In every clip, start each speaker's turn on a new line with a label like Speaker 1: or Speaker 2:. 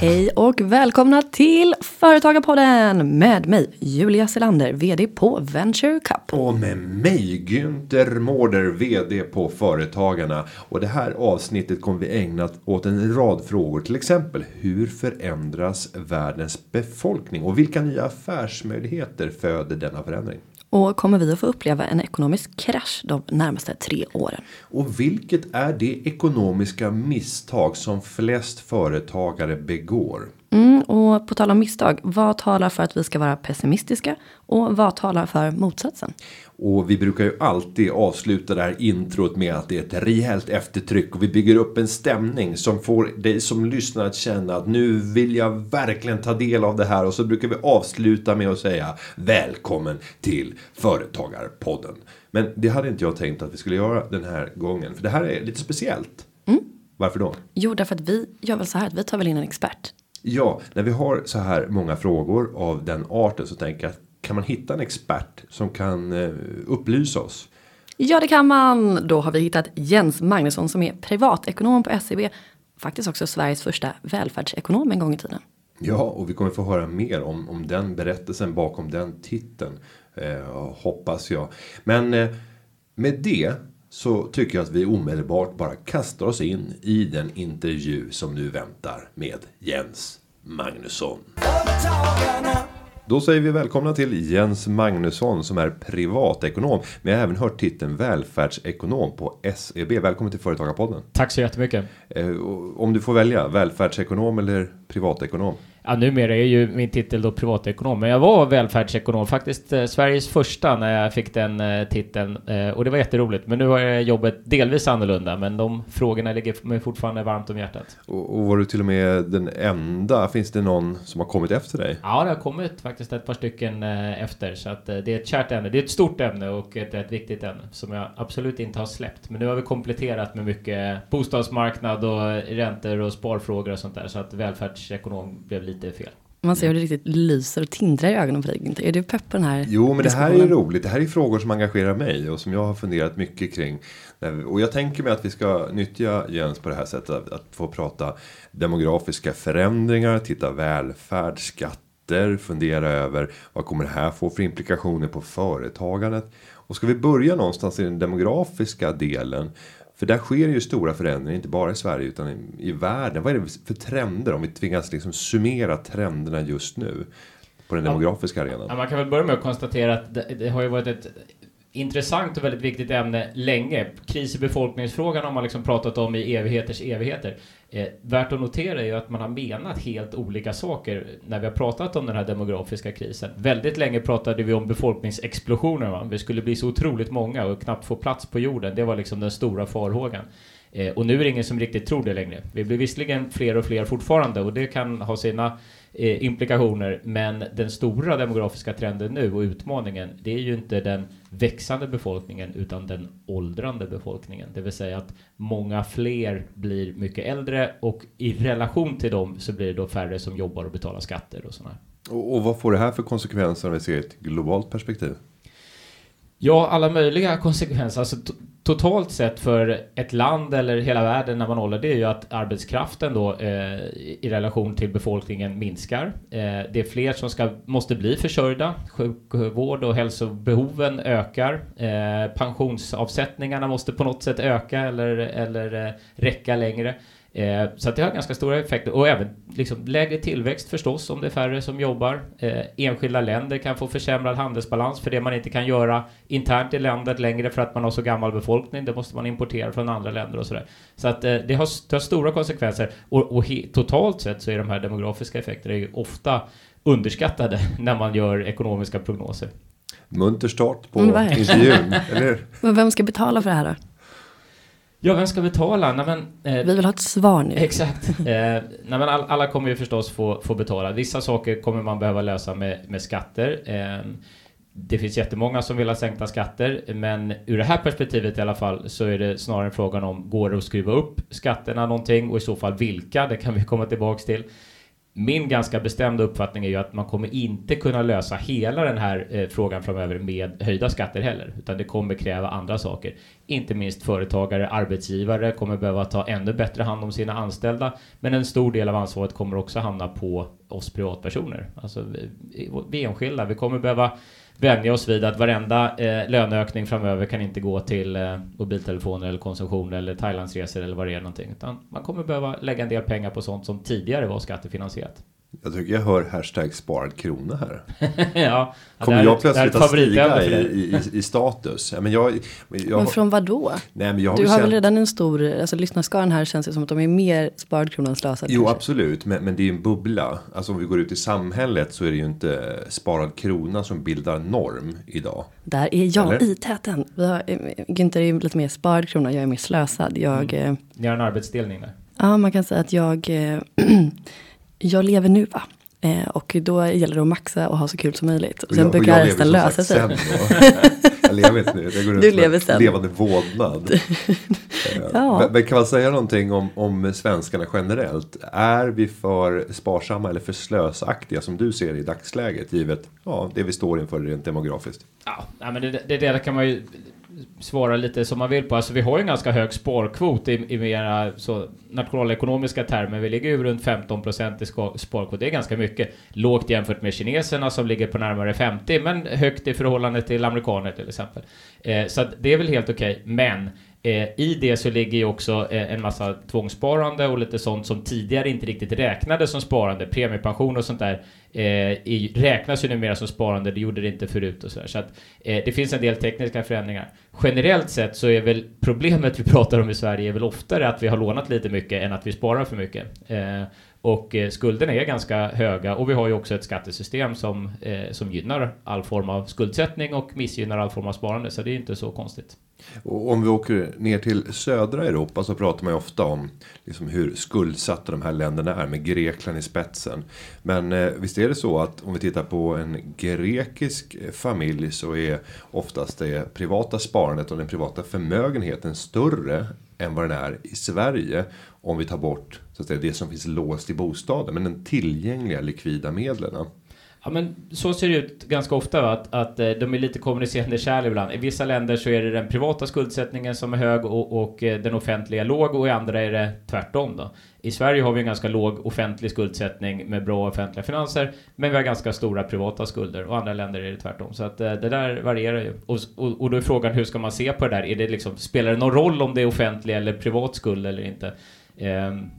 Speaker 1: Hej och välkomna till Företagarpodden med mig Julia Selander, VD på Venture Cup.
Speaker 2: Och med mig Günther Mårder, VD på Företagarna. Och det här avsnittet kommer vi ägna åt en rad frågor. Till exempel hur förändras världens befolkning och vilka nya affärsmöjligheter föder denna förändring?
Speaker 1: Och kommer vi att få uppleva en ekonomisk krasch de närmaste tre åren?
Speaker 2: Och vilket är det ekonomiska misstag som flest företagare begår?
Speaker 1: Mm, och på tal om misstag, vad talar för att vi ska vara pessimistiska och vad talar för motsatsen?
Speaker 2: Och vi brukar ju alltid avsluta det här introt med att det är ett rejält eftertryck och vi bygger upp en stämning som får dig som lyssnar att känna att nu vill jag verkligen ta del av det här och så brukar vi avsluta med att säga välkommen till Företagarpodden. Men det hade inte jag tänkt att vi skulle göra den här gången för det här är lite speciellt.
Speaker 1: Mm.
Speaker 2: Varför då?
Speaker 1: Jo, därför att vi gör väl så här att vi tar väl in en expert.
Speaker 2: Ja, när vi har så här många frågor av den arten så tänker jag kan man hitta en expert som kan eh, upplysa oss?
Speaker 1: Ja, det kan man. Då har vi hittat Jens Magnusson som är privatekonom på SEB. Faktiskt också Sveriges första välfärdsekonom en gång i tiden.
Speaker 2: Ja, och vi kommer få höra mer om, om den berättelsen bakom den titeln. Eh, hoppas jag. Men eh, med det så tycker jag att vi omedelbart bara kastar oss in i den intervju som nu väntar med Jens Magnusson. Då säger vi välkomna till Jens Magnusson som är privatekonom. Men jag har även hört titeln välfärdsekonom på SEB. Välkommen till Företagarpodden.
Speaker 3: Tack så jättemycket.
Speaker 2: Eh, om du får välja, välfärdsekonom eller privatekonom?
Speaker 3: Ja, numera är ju min titel då privatekonom, men jag var välfärdsekonom, faktiskt eh, Sveriges första när jag fick den eh, titeln eh, och det var jätteroligt. Men nu har jobbet delvis annorlunda, men de frågorna ligger mig fortfarande varmt om hjärtat.
Speaker 2: Och, och var du till och med den enda? Finns det någon som har kommit efter dig?
Speaker 3: Ja, det har kommit faktiskt ett par stycken eh, efter, så att eh, det är ett kärt ämne. Det är ett stort ämne och ett, ett viktigt ämne som jag absolut inte har släppt. Men nu har vi kompletterat med mycket bostadsmarknad och räntor och sparfrågor och sånt där, så att välfärdsekonom blev lite lite fel.
Speaker 1: Man ser hur det riktigt lyser och tindrar i ögonen på dig. Är du pepp på den här
Speaker 2: Jo, men det här är roligt. Det här är frågor som engagerar mig och som jag har funderat mycket kring. Och jag tänker mig att vi ska nyttja Jens på det här sättet. Att, att få prata demografiska förändringar, titta välfärd, skatter, fundera över vad kommer det här få för implikationer på företagandet. Och ska vi börja någonstans i den demografiska delen för där sker ju stora förändringar, inte bara i Sverige utan i, i världen. Vad är det för trender om vi tvingas liksom summera trenderna just nu? På den demografiska arenan.
Speaker 3: Ja, man kan väl börja med att konstatera att det, det har ju varit ett intressant och väldigt viktigt ämne länge. Kris i befolkningsfrågan har man liksom pratat om i evigheters evigheter. Eh, värt att notera är ju att man har menat helt olika saker när vi har pratat om den här demografiska krisen. Väldigt länge pratade vi om befolkningsexplosioner. Va? Vi skulle bli så otroligt många och knappt få plats på jorden. Det var liksom den stora farhågan. Eh, och nu är det ingen som riktigt tror det längre. Vi blir visserligen fler och fler fortfarande och det kan ha sina eh, implikationer. Men den stora demografiska trenden nu och utmaningen, det är ju inte den växande befolkningen utan den åldrande befolkningen. Det vill säga att många fler blir mycket äldre och i relation till dem så blir det då färre som jobbar och betalar skatter och sådana.
Speaker 2: Och, och vad får det här för konsekvenser om vi ser ett globalt perspektiv?
Speaker 3: Ja, alla möjliga konsekvenser. Alltså, totalt sett för ett land eller hela världen när man håller det är ju att arbetskraften då eh, i relation till befolkningen minskar. Eh, det är fler som ska, måste bli försörjda. Sjukvård och hälsobehoven ökar. Eh, pensionsavsättningarna måste på något sätt öka eller, eller eh, räcka längre. Eh, så att det har ganska stora effekter och även liksom lägre tillväxt förstås om det är färre som jobbar. Eh, enskilda länder kan få försämrad handelsbalans för det man inte kan göra internt i landet längre för att man har så gammal befolkning. Det måste man importera från andra länder och sådär. Så att eh, det, har, det har stora konsekvenser och, och he, totalt sett så är de här demografiska effekterna ju ofta underskattade när man gör ekonomiska prognoser.
Speaker 2: Munter start på mm, intervjun, eller
Speaker 1: Men vem ska betala för det här då?
Speaker 3: Ja, vem ska betala? Nej, men,
Speaker 1: eh, Vi vill ha ett svar nu.
Speaker 3: Exakt. eh, nej, men all, alla kommer ju förstås få, få betala. Vissa saker kommer man behöva lösa med, med skatter. Eh, det finns jättemånga som vill ha sänkta skatter, men ur det här perspektivet i alla fall så är det snarare frågan om går det att skruva upp skatterna någonting och i så fall vilka? Det kan vi komma tillbaks till min ganska bestämda uppfattning är ju att man kommer inte kunna lösa hela den här eh, frågan framöver med höjda skatter heller, utan det kommer kräva andra saker. Inte minst företagare, arbetsgivare kommer behöva ta ännu bättre hand om sina anställda, men en stor del av ansvaret kommer också hamna på oss privatpersoner, alltså vi, vi enskilda. Vi kommer behöva vänja oss vid att varenda eh, löneökning framöver kan inte gå till eh, mobiltelefoner eller konsumtion eller Thailandsresor eller vad det är någonting. Utan man kommer behöva lägga en del pengar på sånt som tidigare var skattefinansierat.
Speaker 2: Jag tycker jag hör hashtag sparad krona här.
Speaker 3: ja,
Speaker 2: Kommer jag plötsligt att stiga i, i, i, status? Ja, men, jag,
Speaker 1: jag, men från vad då?
Speaker 2: Nej, men jag
Speaker 1: du har
Speaker 2: känt...
Speaker 1: väl redan en stor, alltså lyssnarskaran här känns det som att de är mer sparad krona än slösad.
Speaker 2: Jo, kanske. absolut, men, men det är ju en bubbla. Alltså om vi går ut i samhället så är det ju inte sparad krona som bildar norm idag.
Speaker 1: Där är jag Eller? i täten. Vi har, Günther är lite mer sparad krona, jag är mer slösad. Jag, mm.
Speaker 3: Eh, Ni har en arbetsdelning där?
Speaker 1: Ja, man kan säga att jag eh, jag lever nu va. Eh, och då gäller det att maxa och ha så kul som möjligt. Och sen
Speaker 2: jag,
Speaker 1: brukar resten lösa sig.
Speaker 2: jag lever inte nu, jag går
Speaker 1: du lever sen.
Speaker 2: levande vålnad. ja. men, men, kan man säga någonting om, om svenskarna generellt? Är vi för sparsamma eller för slösaktiga som du ser i dagsläget? Givet ja, det vi står inför rent demografiskt.
Speaker 3: Ja, men det, det, det kan man ju svara lite som man vill på. Alltså vi har ju en ganska hög sparkvot i, i mera så nationalekonomiska termer. Vi ligger ju runt 15 procent i sparkvot. Det är ganska mycket. Lågt jämfört med kineserna som ligger på närmare 50, men högt i förhållande till amerikaner till exempel. Eh, så det är väl helt okej. Okay. Men Eh, I det så ligger ju också eh, en massa tvångssparande och lite sånt som tidigare inte riktigt räknades som sparande. Premiepension och sånt där eh, i, räknas ju numera som sparande, det gjorde det inte förut och sådär. så att eh, det finns en del tekniska förändringar. Generellt sett så är väl problemet vi pratar om i Sverige är väl oftare att vi har lånat lite mycket än att vi sparar för mycket. Eh, och eh, skulderna är ganska höga och vi har ju också ett skattesystem som, eh, som gynnar all form av skuldsättning och missgynnar all form av sparande, så det är inte så konstigt.
Speaker 2: Och om vi åker ner till södra Europa så pratar man ju ofta om liksom hur skuldsatta de här länderna är med Grekland i spetsen. Men eh, visst är det så att om vi tittar på en grekisk eh, familj så är oftast det privata sparandet och den privata förmögenheten större än vad den är i Sverige. Om vi tar bort så att säga, det som finns låst i bostaden. Men den tillgängliga likvida medlen.
Speaker 3: Ja, men så ser det ut ganska ofta, att, att eh, de är lite kommunicerande kärl ibland. I vissa länder så är det den privata skuldsättningen som är hög och, och eh, den offentliga låg och i andra är det tvärtom. Då. I Sverige har vi en ganska låg offentlig skuldsättning med bra offentliga finanser, men vi har ganska stora privata skulder och andra länder är det tvärtom. Så att eh, det där varierar ju. Och, och, och då är frågan hur ska man se på det där? Är det liksom, spelar det någon roll om det är offentlig eller privat skuld eller inte? Ehm,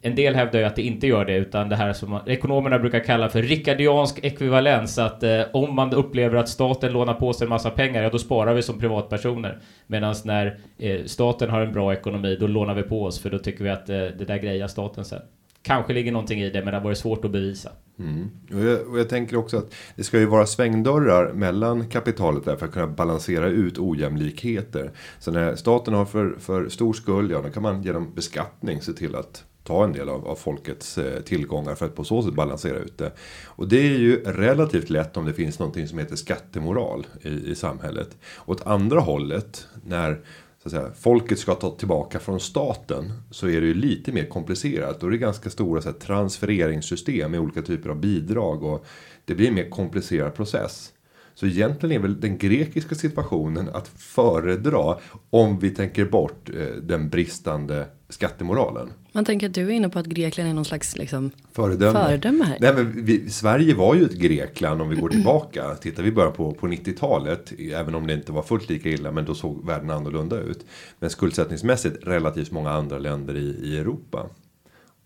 Speaker 3: en del hävdar ju att det inte gör det, utan det här som ekonomerna brukar kalla för rikardiansk ekvivalens. Att eh, om man upplever att staten lånar på sig en massa pengar, ja då sparar vi som privatpersoner. Medan när eh, staten har en bra ekonomi, då lånar vi på oss, för då tycker vi att eh, det där grejar staten sen. Kanske ligger någonting i det, men det har varit svårt att bevisa.
Speaker 2: Mm. Och, jag, och, jag, tänker också att det ska ju vara svängdörrar mellan kapitalet där för att kunna balansera ut ojämlikheter. Så när staten har för, för stor skuld, ja då kan man genom beskattning se till att ta en del av, av folkets eh, tillgångar för att på så sätt balansera ut det. Och det är ju relativt lätt om det finns någonting som heter skattemoral i, i samhället. Åt andra hållet, när så att säga, folket ska ta tillbaka från staten så är det ju lite mer komplicerat. Då är det ganska stora så här, transfereringssystem med olika typer av bidrag och det blir en mer komplicerad process. Så egentligen är väl den grekiska situationen att föredra om vi tänker bort eh, den bristande skattemoralen.
Speaker 1: Man tänker att du är inne på att Grekland är någon slags liksom,
Speaker 2: föredöme.
Speaker 1: föredöme här.
Speaker 2: Nej, men vi, Sverige var ju ett Grekland om vi går tillbaka. Tittar vi bara på, på 90-talet, även om det inte var fullt lika illa, men då såg världen annorlunda ut. Men skuldsättningsmässigt relativt många andra länder i, i Europa.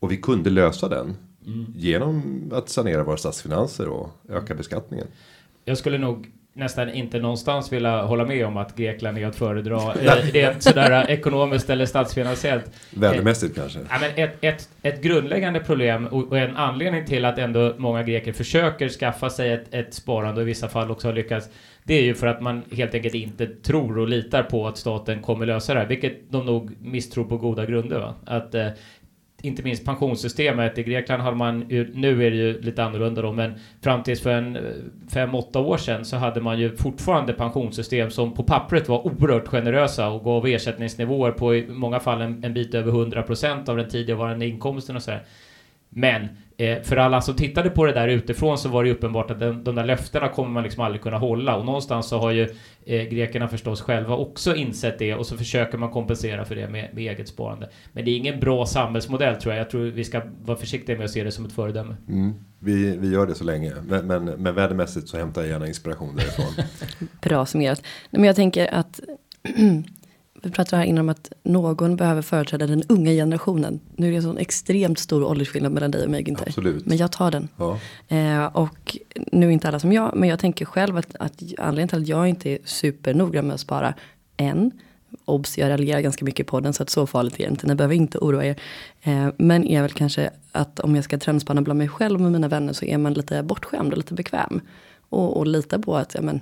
Speaker 2: Och vi kunde lösa den mm. genom att sanera våra statsfinanser och öka beskattningen.
Speaker 3: Jag skulle nog nästan inte någonstans vilja hålla med om att Grekland är att föredra eh, rent sådär ekonomiskt eller statsfinansiellt.
Speaker 2: Värdemässigt kanske?
Speaker 3: Ja, men ett, ett, ett grundläggande problem och en anledning till att ändå många greker försöker skaffa sig ett, ett sparande och i vissa fall också har lyckats det är ju för att man helt enkelt inte tror och litar på att staten kommer lösa det här, vilket de nog misstror på goda grunder. Va? Att eh, inte minst pensionssystemet. I Grekland hade man, ju, nu är det ju lite annorlunda då, men fram tills för en eh, fem, åtta år sedan så hade man ju fortfarande pensionssystem som på pappret var oerhört generösa och gav ersättningsnivåer på i många fall en, en bit över 100% av den tidigare inkomsten och så här. Men eh, för alla som tittade på det där utifrån så var det uppenbart att den, de där löftena kommer man liksom aldrig kunna hålla och någonstans så har ju eh, grekerna förstås själva också insett det och så försöker man kompensera för det med, med eget sparande. Men det är ingen bra samhällsmodell tror jag. Jag tror vi ska vara försiktiga med att se det som ett föredöme.
Speaker 2: Mm, vi, vi gör det så länge, men, men, men värdemässigt så hämtar jag gärna inspiration därifrån.
Speaker 1: Bra summerat. Men jag tänker att vi pratade här innan om att någon behöver företräda den unga generationen. Nu är det en sån extremt stor åldersskillnad mellan dig och mig Günther.
Speaker 2: Absolut.
Speaker 1: Men jag tar den.
Speaker 2: Ja.
Speaker 1: Eh, och nu är inte alla som jag, men jag tänker själv att, att anledningen till att jag inte är supernoggrann med att spara än. Obs, jag raljerar ganska mycket på den så att så farligt är det inte. Ni behöver inte oroa er. Eh, men är väl kanske att om jag ska trendspana bland mig själv och mina vänner så är man lite bortskämd och lite bekväm. Och, och lita på att ja, men,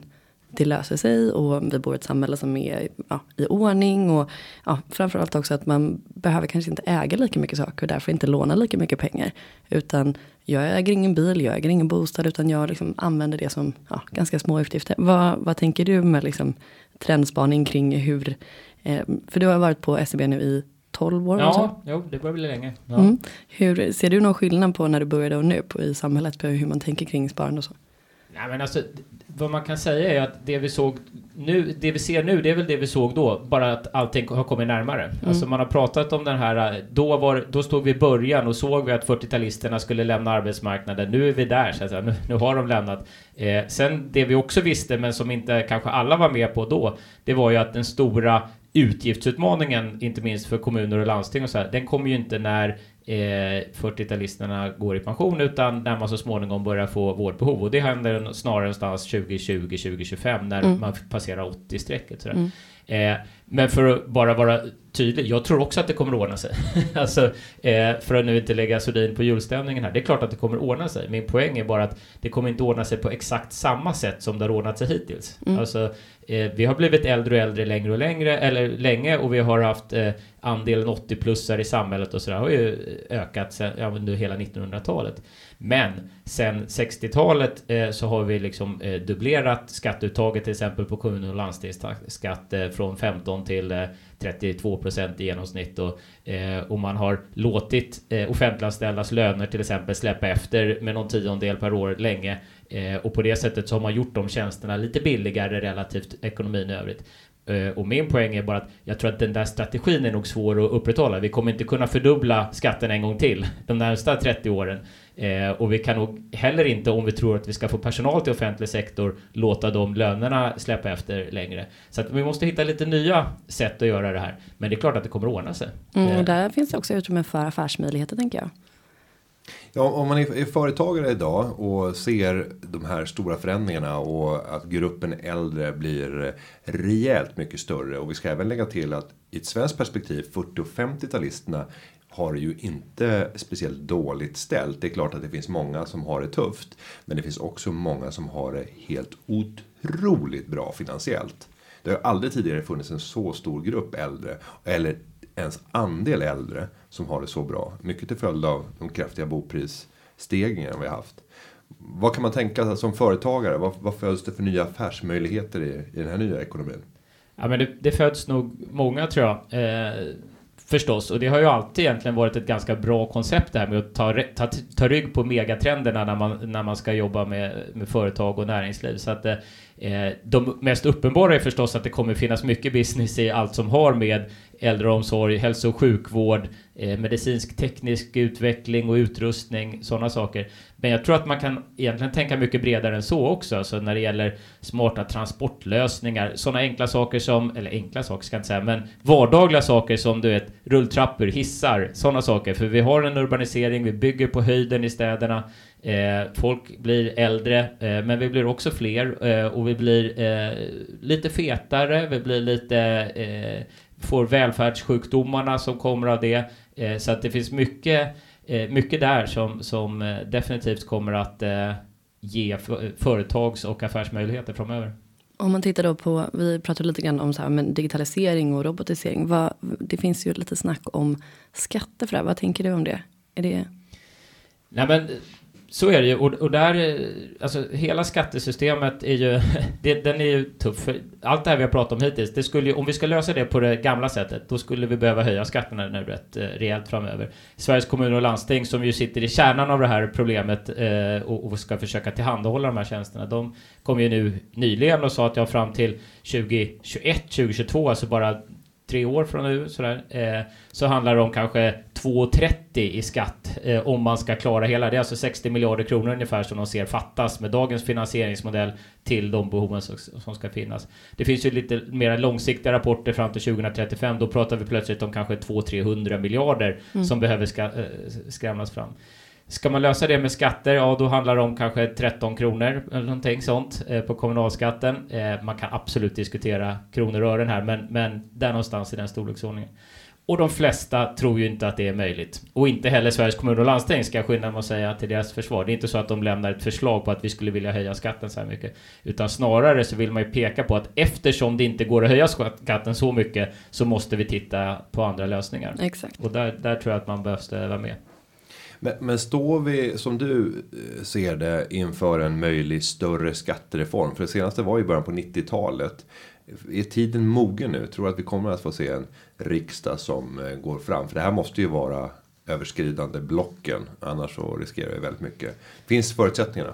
Speaker 1: det löser sig och vi bor i ett samhälle som är ja, i ordning. Och ja, framförallt också att man behöver kanske inte äga lika mycket saker och därför inte låna lika mycket pengar. Utan jag äger ingen bil, jag äger ingen bostad utan jag liksom använder det som ja, ganska små utgifter. Vad, vad tänker du med liksom trendspaning kring hur, eh, för du har varit på SEB nu i 12 år?
Speaker 3: Ja, jo, det börjar bli länge. Ja.
Speaker 1: Mm. Hur, ser du någon skillnad på när du började och nu på, i samhället på hur man tänker kring sparande och så?
Speaker 3: Nej, men alltså, vad man kan säga är att det vi såg nu, det vi ser nu, det är väl det vi såg då, bara att allting har kommit närmare. Mm. Alltså man har pratat om den här, då, var, då stod vi i början och såg vi att 40-talisterna skulle lämna arbetsmarknaden. Nu är vi där, så att säga. Nu, nu har de lämnat. Eh, sen det vi också visste, men som inte kanske alla var med på då, det var ju att den stora utgiftsutmaningen, inte minst för kommuner och landsting och så här, den kommer ju inte när eh, 40-talisterna går i pension utan när man så småningom börjar få vårdbehov. Och det händer snarare någonstans 2020-2025 när mm. man passerar 80-strecket. Mm. Eh, men för att bara vara tydlig, jag tror också att det kommer ordna sig. alltså, eh, för att nu inte lägga sordin på julstämningen här. Det är klart att det kommer ordna sig. Min poäng är bara att det kommer inte ordna sig på exakt samma sätt som det har ordnat sig hittills. Mm. Alltså, eh, vi har blivit äldre och äldre längre och längre, eller länge, och vi har haft eh, andelen 80-plussare i samhället och sådär har ju ökat sen, ja, under hela 1900-talet. Men sen 60-talet eh, så har vi liksom eh, dubblerat skatteuttaget till exempel på kommun och landstingsskatt eh, från 15 till eh, 32 procent i genomsnitt och, eh, och man har låtit eh, offentliganställdas löner till exempel släppa efter med någon tiondel per år länge eh, och på det sättet så har man gjort de tjänsterna lite billigare relativt ekonomin i övrigt. Eh, och min poäng är bara att jag tror att den där strategin är nog svår att upprätthålla. Vi kommer inte kunna fördubbla skatten en gång till de närmsta 30 åren. Eh, och vi kan nog heller inte, om vi tror att vi ska få personal till offentlig sektor, låta de lönerna släppa efter längre. Så att vi måste hitta lite nya sätt att göra det här. Men det är klart att det kommer att ordna sig.
Speaker 1: Mm, och
Speaker 3: eh.
Speaker 1: där finns det också utrymme för affärsmöjligheter tänker jag.
Speaker 2: Ja, om man är företagare idag och ser de här stora förändringarna och att gruppen äldre blir rejält mycket större. Och vi ska även lägga till att i ett svenskt perspektiv 40 och 50-talisterna har ju inte speciellt dåligt ställt. Det är klart att det finns många som har det tufft. Men det finns också många som har det helt otroligt bra finansiellt. Det har aldrig tidigare funnits en så stor grupp äldre, eller ens andel äldre, som har det så bra. Mycket till följd av de kraftiga boprisstegringarna vi har haft. Vad kan man tänka som företagare? Vad, vad föds det för nya affärsmöjligheter i, i den här nya ekonomin?
Speaker 3: Ja, men det, det föds nog många tror jag. Eh, Förstås, och det har ju alltid egentligen varit ett ganska bra koncept det här med att ta, ta, ta rygg på megatrenderna när man, när man ska jobba med, med företag och näringsliv. Så att eh, eh, de mest uppenbara är förstås att det kommer finnas mycket business i allt som har med äldreomsorg, hälso och sjukvård, eh, medicinsk teknisk utveckling och utrustning, sådana saker. Men jag tror att man kan egentligen tänka mycket bredare än så också, alltså när det gäller smarta transportlösningar, sådana enkla saker som, eller enkla saker ska jag inte säga, men vardagliga saker som du vet, rulltrappor, hissar, sådana saker. För vi har en urbanisering, vi bygger på höjden i städerna, Eh, folk blir äldre, eh, men vi blir också fler eh, och vi blir eh, lite fetare, vi blir lite eh, får välfärdssjukdomarna som kommer av det. Eh, så att det finns mycket, mycket där som, som eh, definitivt kommer att ge företags och affärsmöjligheter framöver.
Speaker 1: Om man tittar då på, vi pratade lite grann om så här, men digitalisering och robotisering. Vad, det finns ju lite snack om skatter för det. Vad tänker du om det? Är det?
Speaker 3: Nej men så är det ju. Och, och där, eh, alltså hela skattesystemet är ju, det, den är ju tuff. För allt det här vi har pratat om hittills, det skulle ju, om vi ska lösa det på det gamla sättet, då skulle vi behöva höja skatterna nu rätt eh, rejält framöver. Sveriges kommuner och landsting som ju sitter i kärnan av det här problemet eh, och, och, ska försöka tillhandahålla de här tjänsterna, de kom ju nu nyligen och sa att jag fram till 2021, 2022, alltså bara tre år från nu sådär, eh, så handlar det om kanske 2,30 i skatt eh, om man ska klara hela. Det är alltså 60 miljarder kronor ungefär som de ser fattas med dagens finansieringsmodell till de behoven som, som ska finnas. Det finns ju lite mer långsiktiga rapporter fram till 2035. Då pratar vi plötsligt om kanske 200-300 miljarder mm. som behöver ska, eh, skramlas fram. Ska man lösa det med skatter, ja då handlar det om kanske 13 kronor eller någonting sånt eh, på kommunalskatten. Eh, man kan absolut diskutera kronor och ören här, men, men där någonstans i den storleksordningen. Och de flesta tror ju inte att det är möjligt. Och inte heller Sveriges kommuner och landsting ska jag skynda mig att säga till deras försvar. Det är inte så att de lämnar ett förslag på att vi skulle vilja höja skatten så här mycket. Utan snarare så vill man ju peka på att eftersom det inte går att höja skatten så mycket så måste vi titta på andra lösningar.
Speaker 1: Exakt.
Speaker 3: Och där, där tror jag att man behöver vara med.
Speaker 2: Men, men står vi, som du eh, ser det, inför en möjlig större skattereform? För det senaste var ju början på 90-talet. Är tiden mogen nu? Tror du att vi kommer att få se en riksdag som eh, går fram? För det här måste ju vara överskridande blocken. Annars så riskerar vi väldigt mycket. Finns förutsättningarna?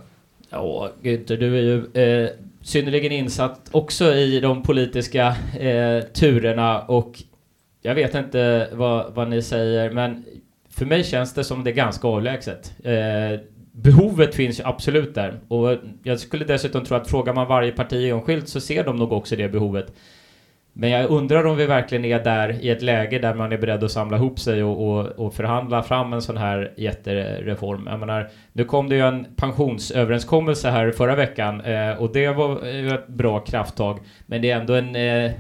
Speaker 3: Ja, Günther, du är ju eh, synnerligen insatt också i de politiska eh, turerna och jag vet inte vad, vad ni säger, men för mig känns det som det är ganska avlägset. Eh, behovet finns ju absolut där. Och jag skulle dessutom tro att frågar man varje parti enskilt så ser de nog också det behovet. Men jag undrar om vi verkligen är där i ett läge där man är beredd att samla ihop sig och, och, och förhandla fram en sån här jättereform. Jag menar, nu kom det ju en pensionsöverenskommelse här förra veckan eh, och det var ju ett bra krafttag. Men det är ändå en eh,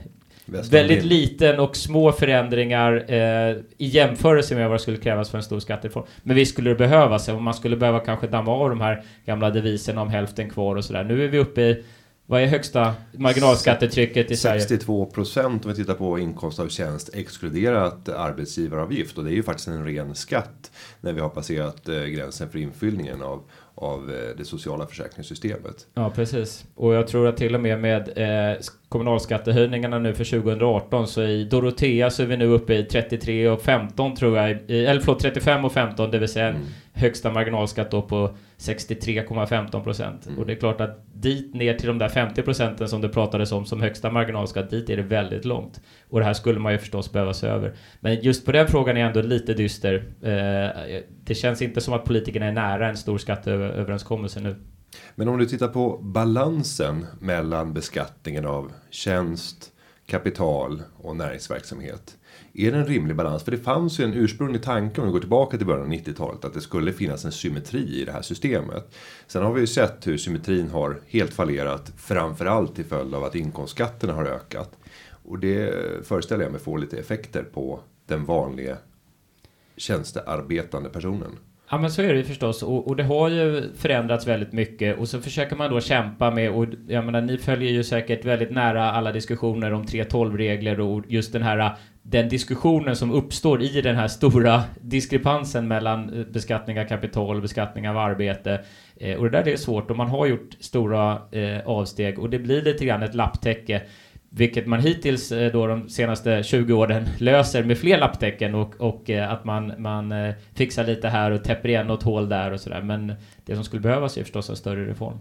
Speaker 3: Väldigt liten och små förändringar eh, i jämförelse med vad det skulle krävas för en stor skattereform. Men visst skulle det behövas, och man skulle behöva kanske damma av de här gamla deviserna om hälften kvar och sådär. Nu är vi uppe i vad är högsta marginalskattetrycket i Sverige?
Speaker 2: 62 procent om vi tittar på inkomst av tjänst exkluderat arbetsgivaravgift. Och det är ju faktiskt en ren skatt när vi har passerat eh, gränsen för infyllningen av, av eh, det sociala försäkringssystemet.
Speaker 3: Ja, precis. Och jag tror att till och med med eh, kommunalskattehöjningarna nu för 2018 så i Dorotea så är vi nu uppe i 33 och 15 tror jag, eller förlåt 35 och 15 det vill säga mm. högsta marginalskatt då på 63,15 procent. Mm. Och det är klart att dit ner till de där 50 procenten som det pratades om som högsta marginalskatt, dit är det väldigt långt. Och det här skulle man ju förstås behöva se över. Men just på den frågan är jag ändå lite dyster. Eh, det känns inte som att politikerna är nära en stor skatteöverenskommelse nu.
Speaker 2: Men om du tittar på balansen mellan beskattningen av tjänst, kapital och näringsverksamhet. Är det en rimlig balans? För det fanns ju en ursprunglig tanke om vi går tillbaka till början av 90-talet att det skulle finnas en symmetri i det här systemet. Sen har vi ju sett hur symmetrin har helt fallerat framförallt till följd av att inkomstskatterna har ökat. Och det föreställer jag mig får lite effekter på den vanliga tjänstearbetande personen.
Speaker 3: Ja men så är det ju förstås och, och, det har ju förändrats väldigt mycket och så försöker man då kämpa med och jag menar ni följer ju säkert väldigt nära alla diskussioner om 3.12-regler och just den här den diskussionen som uppstår i den här stora diskrepansen mellan eh, beskattning av kapital och beskattning av arbete. Eh, och det där det är svårt och man har gjort stora eh, avsteg och det blir lite grann ett lapptäcke. Vilket man hittills eh, då de senaste 20 åren löser med fler lapptäcken och, och eh, att man, man eh, fixar lite här och täpper igen något hål där och sådär. Men det som skulle behövas är förstås en större reform.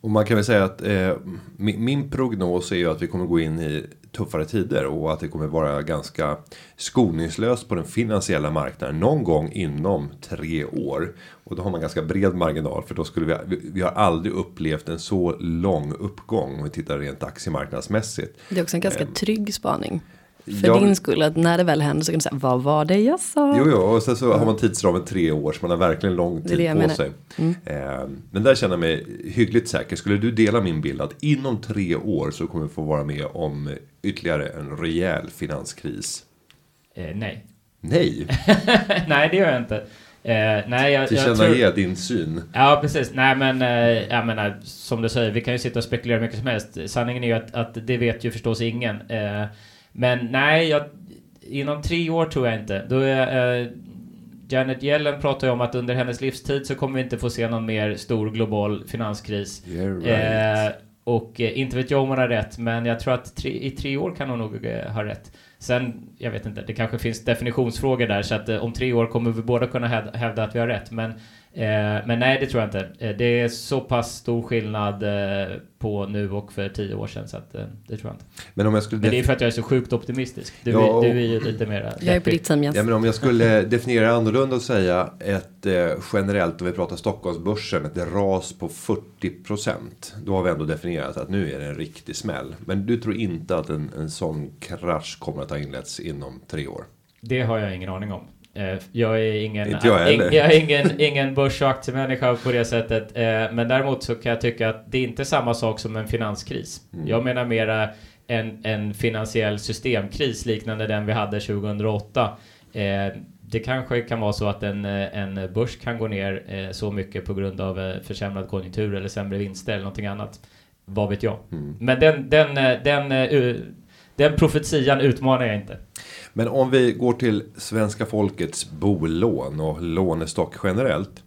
Speaker 2: Och man kan väl säga att eh, min, min prognos är ju att vi kommer gå in i tuffare tider och att det kommer vara ganska skoningslöst på den finansiella marknaden någon gång inom tre år. Och då har man ganska bred marginal för då skulle vi, vi har aldrig upplevt en så lång uppgång om vi tittar rent aktiemarknadsmässigt.
Speaker 1: Det är också en ganska ehm, trygg spaning. För ja, din skull, att när det väl händer så kan du säga vad var det jag sa?
Speaker 2: Jo, jo och sen så har man tidsramen tre år så man har verkligen lång tid på menar. sig. Mm. Eh, men där känner jag mig hyggligt säker. Skulle du dela min bild att inom tre år så kommer vi få vara med om ytterligare en rejäl finanskris?
Speaker 3: Eh, nej.
Speaker 2: Nej?
Speaker 3: nej, det gör jag inte. Eh, nej, jag,
Speaker 2: Tillkännage tror... din syn.
Speaker 3: Ja, precis. Nej, men eh, jag menar, som du säger, vi kan ju sitta och spekulera mycket som helst. Sanningen är ju att, att det vet ju förstås ingen. Eh, men nej, jag, inom tre år tror jag inte. Då är, eh, Janet Yellen pratar ju om att under hennes livstid så kommer vi inte få se någon mer stor global finanskris.
Speaker 2: Right.
Speaker 3: Eh, och eh, inte vet jag om hon har rätt, men jag tror att tre, i tre år kan hon nog eh, ha rätt. Sen, jag vet inte, det kanske finns definitionsfrågor där, så att eh, om tre år kommer vi båda kunna hävda att vi har rätt. Men Eh, men nej, det tror jag inte. Eh, det är så pass stor skillnad eh, på nu och för tio år sedan, så att, det tror jag inte.
Speaker 2: Men, om jag skulle
Speaker 3: men det är för att jag är så sjukt optimistisk. Du,
Speaker 2: ja,
Speaker 3: och... du är ju lite mer...
Speaker 1: Jag är på ditt team,
Speaker 2: Ja, men om jag skulle definiera annorlunda och säga ett eh, generellt, om vi pratar Stockholmsbörsen, ett ras på 40 procent. Då har vi ändå definierat att nu är det en riktig smäll. Men du tror inte att en, en sån krasch kommer att ha inletts inom tre år?
Speaker 3: Det har jag ingen aning om. Eh, jag är ingen,
Speaker 2: Inte jag,
Speaker 3: jag är ingen, ingen börs och aktiemänniska på det sättet. Eh, men däremot så kan jag tycka att det är inte samma sak som en finanskris. Mm. Jag menar mera en, en finansiell systemkris liknande den vi hade 2008. Eh, det kanske kan vara så att en, en börs kan gå ner så mycket på grund av försämrad konjunktur eller sämre vinster eller någonting annat. Vad vet jag? Mm. Men den, den, den, den profetian utmanar jag inte.
Speaker 2: Men om vi går till svenska folkets bolån och lånestock generellt.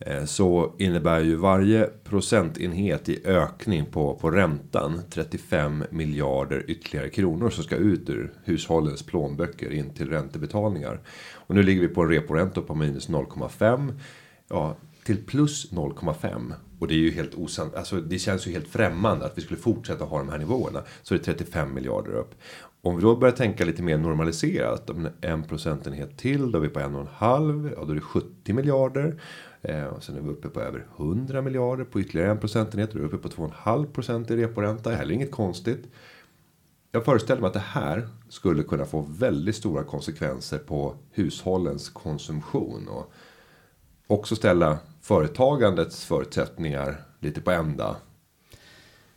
Speaker 2: Eh, så innebär ju varje procentenhet i ökning på, på räntan 35 miljarder ytterligare kronor som ska ut ur hushållens plånböcker in till räntebetalningar. Och nu ligger vi på en reporänta på minus 0,5. Ja, till plus 0,5. Och det är ju helt osant. Alltså det känns ju helt främmande att vi skulle fortsätta ha de här nivåerna. Så är det 35 miljarder upp. Om vi då börjar tänka lite mer normaliserat. Om en procentenhet till. Då är vi på en och en halv. Ja då är det 70 miljarder. Eh, och sen är vi uppe på över 100 miljarder på ytterligare en procentenhet. Då är vi uppe på 2,5 procent i reporänta. Heller inget konstigt. Jag föreställer mig att det här skulle kunna få väldigt stora konsekvenser på hushållens konsumtion. Och också ställa företagandets förutsättningar lite på ända.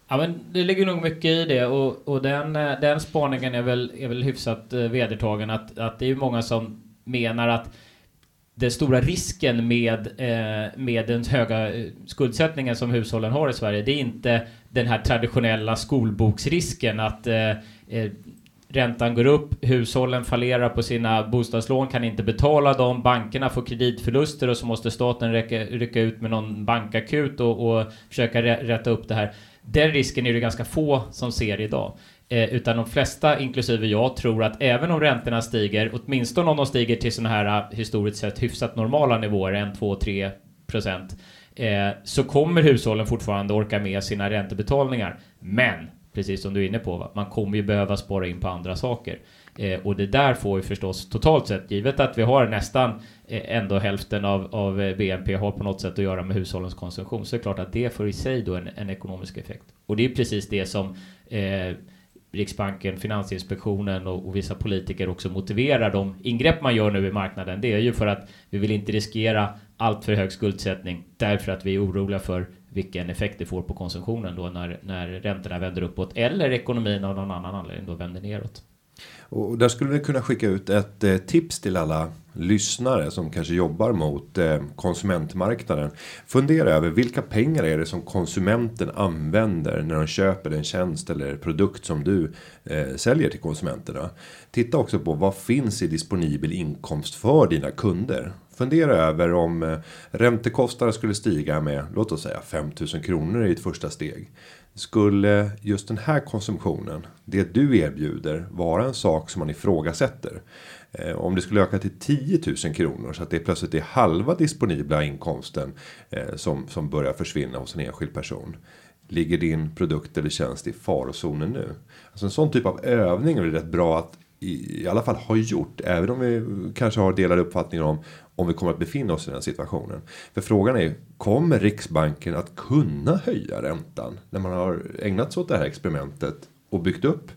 Speaker 3: Ja men det ligger nog mycket i det och, och den, eh, den spaningen är väl, är väl hyfsat eh, vedertagen att, att det är ju många som menar att den stora risken med, eh, med den höga eh, skuldsättningen som hushållen har i Sverige, det är inte den här traditionella skolboksrisken att eh, räntan går upp, hushållen fallerar på sina bostadslån, kan inte betala dem, bankerna får kreditförluster och så måste staten räcka, rycka ut med någon bankakut och, och försöka rätta upp det här. Den risken är det ganska få som ser idag. Eh, utan de flesta, inklusive jag, tror att även om räntorna stiger, åtminstone om de stiger till sådana här eh, historiskt sett hyfsat normala nivåer, 1, 2, 3 procent, eh, så kommer hushållen fortfarande orka med sina räntebetalningar. Men precis som du är inne på, man kommer ju behöva spara in på andra saker. Eh, och det där får ju förstås totalt sett, givet att vi har nästan eh, ändå hälften av, av eh, BNP har på något sätt att göra med hushållens konsumtion, så är det klart att det får i sig då en, en ekonomisk effekt. Och det är precis det som eh, Riksbanken, Finansinspektionen och, och, vissa politiker också motiverar de ingrepp man gör nu i marknaden. Det är ju för att vi vill inte riskera allt för hög skuldsättning därför att vi är oroliga för vilken effekt det får på konsumtionen då när, när räntorna vänder uppåt eller ekonomin av någon annan anledning då vänder neråt.
Speaker 2: Och där skulle vi kunna skicka ut ett eh, tips till alla lyssnare som kanske jobbar mot eh, konsumentmarknaden. Fundera över vilka pengar är det som konsumenten använder när de köper en tjänst eller produkt som du eh, säljer till konsumenterna. Titta också på vad finns i disponibel inkomst för dina kunder. Fundera över om eh, räntekostnaderna skulle stiga med låt oss säga 5000 kronor i ett första steg. Skulle just den här konsumtionen, det du erbjuder, vara en sak som man ifrågasätter? Eh, om det skulle öka till 10 000 kronor så att det plötsligt är halva disponibla inkomsten eh, som, som börjar försvinna hos en enskild person. Ligger din produkt eller tjänst i farozonen nu? Alltså en sån typ av övning är det rätt bra att i, i alla fall ha gjort. Även om vi kanske har delade uppfattningar om om vi kommer att befinna oss i den situationen. För frågan är kommer Riksbanken att kunna höja räntan när man har ägnat sig åt det här experimentet och byggt upp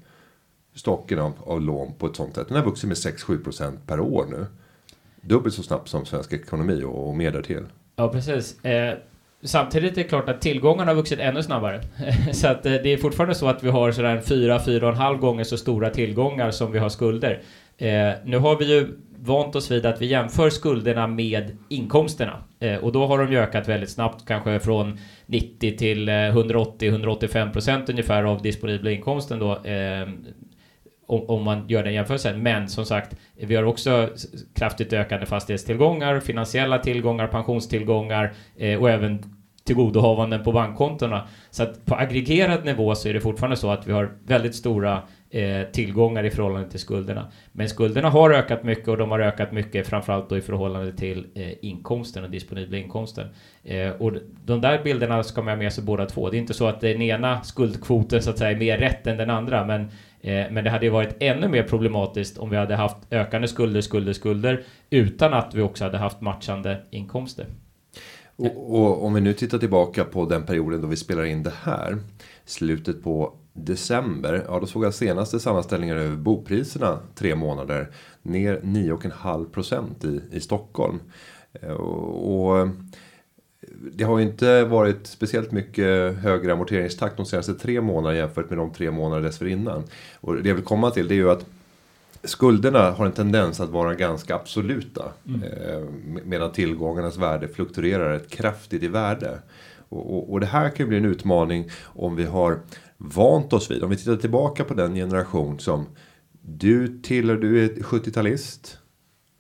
Speaker 2: stocken av, av lån på ett sånt sätt. Den har vuxit med 6-7% per år nu. Dubbelt så snabbt som svensk ekonomi och, och mer därtill.
Speaker 3: Ja, precis. Eh, samtidigt är det klart att tillgångarna har vuxit ännu snabbare. så att eh, det är fortfarande så att vi har sådär 4-4,5 gånger så stora tillgångar som vi har skulder. Eh, nu har vi ju vant oss vid att vi jämför skulderna med inkomsterna. Eh, och då har de ju ökat väldigt snabbt, kanske från 90 till eh, 180-185 procent ungefär av disponibla inkomsten då. Eh, om, om man gör den jämförelsen. Men som sagt, vi har också kraftigt ökande fastighetstillgångar, finansiella tillgångar, pensionstillgångar eh, och även tillgodohavanden på bankkontona. Så att på aggregerad nivå så är det fortfarande så att vi har väldigt stora eh, tillgångar i förhållande till skulderna. Men skulderna har ökat mycket och de har ökat mycket framförallt då i förhållande till eh, inkomsten och disponibla inkomsten. Eh, och de där bilderna ska man ha med sig båda två. Det är inte så att den ena skuldkvoten så att säga är mer rätt än den andra, men eh, men det hade ju varit ännu mer problematiskt om vi hade haft ökande skulder, skulder, skulder utan att vi också hade haft matchande inkomster.
Speaker 2: Och, och, om vi nu tittar tillbaka på den perioden då vi spelar in det här. Slutet på december. Ja, då såg jag senaste sammanställningen över bopriserna tre månader. Ner 9,5 procent i, i Stockholm. Eh, och, och det har ju inte varit speciellt mycket högre amorteringstakt de senaste tre månaderna jämfört med de tre månader dessförinnan. Och det jag vill komma till det är ju att skulderna har en tendens att vara ganska absoluta. Mm. Eh, medan tillgångarnas värde fluktuerar ett kraftigt i värde. Och, och, och, det här kan ju bli en utmaning om vi har vant oss vid. Om vi tittar tillbaka på den generation som du tillhör, du är 70-talist.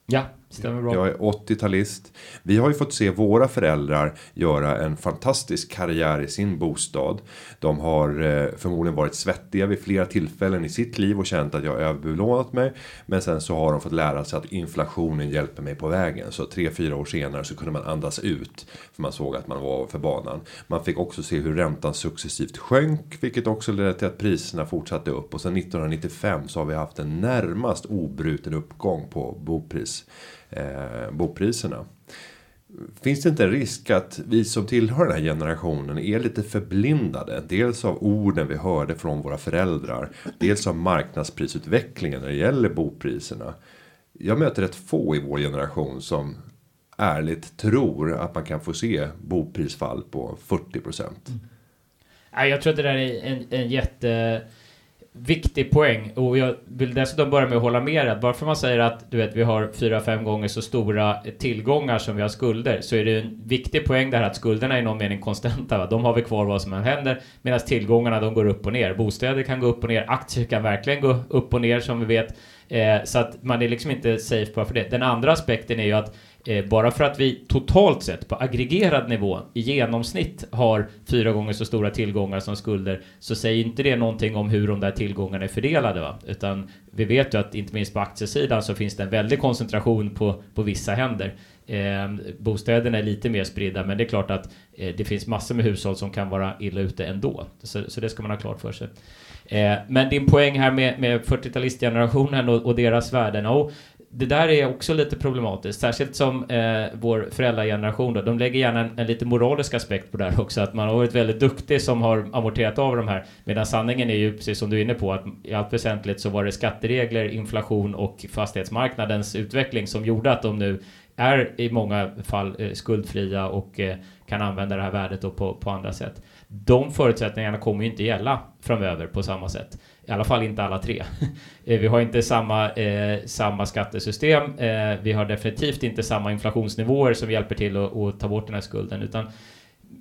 Speaker 3: Ja. Stämmer bra.
Speaker 2: Jag är 80-talist. Vi har ju fått se våra föräldrar göra en fantastisk karriär i sin bostad. De har eh, förmodligen varit svettiga vid flera tillfällen i sitt liv och känt att jag överbelånat mig. Men sen så har de fått lära sig att inflationen hjälper mig på vägen. Så tre, fyra år senare så kunde man andas ut. För man såg att man var för banan. Man fick också se hur räntan successivt sjönk. Vilket också ledde till att priserna fortsatte upp. Och sen 1995 så har vi haft en närmast obruten uppgång på bopris eh, bopriserna. Finns det inte en risk att vi som tillhör den här generationen är lite förblindade? Dels av orden vi hörde från våra föräldrar. Dels av marknadsprisutvecklingen när det gäller bopriserna. Jag möter rätt få i vår generation som ärligt tror att man kan få se boprisfall på 40 procent.
Speaker 3: Mm. Jag tror att det där är en, en jätte viktig poäng och jag vill dessutom börja med att hålla med dig. Bara för man säger att du vet, vi har fyra, fem gånger så stora tillgångar som vi har skulder så är det en viktig poäng där att skulderna är i någon mening konstanta. Va? De har vi kvar vad som än händer medan tillgångarna de går upp och ner. Bostäder kan gå upp och ner, aktier kan verkligen gå upp och ner som vi vet. Eh, så att man är liksom inte safe bara för det. Den andra aspekten är ju att Eh, bara för att vi totalt sett på aggregerad nivå i genomsnitt har fyra gånger så stora tillgångar som skulder så säger inte det någonting om hur de där tillgångarna är fördelade. Va? Utan vi vet ju att inte minst på aktiesidan så finns det en väldig koncentration på, på vissa händer. Eh, bostäderna är lite mer spridda men det är klart att eh, det finns massor med hushåll som kan vara illa ute ändå. Så, så det ska man ha klart för sig. Eh, men din poäng här med, med 40-talistgenerationen och, och deras värden. Oh, det där är också lite problematiskt, särskilt som eh, vår föräldrageneration då, de lägger gärna en, en, lite moralisk aspekt på det här också, att man har varit väldigt duktig som har amorterat av de här, medan sanningen är ju precis som du är inne på, att i allt väsentligt så var det skatteregler, inflation och fastighetsmarknadens utveckling som gjorde att de nu är i många fall eh, skuldfria och eh, kan använda det här värdet då på, på andra sätt. De förutsättningarna kommer ju inte gälla framöver på samma sätt. I alla fall inte alla tre. Eh, vi har inte samma, eh, samma skattesystem. Eh, vi har definitivt inte samma inflationsnivåer som hjälper till att, att ta bort den här skulden. Utan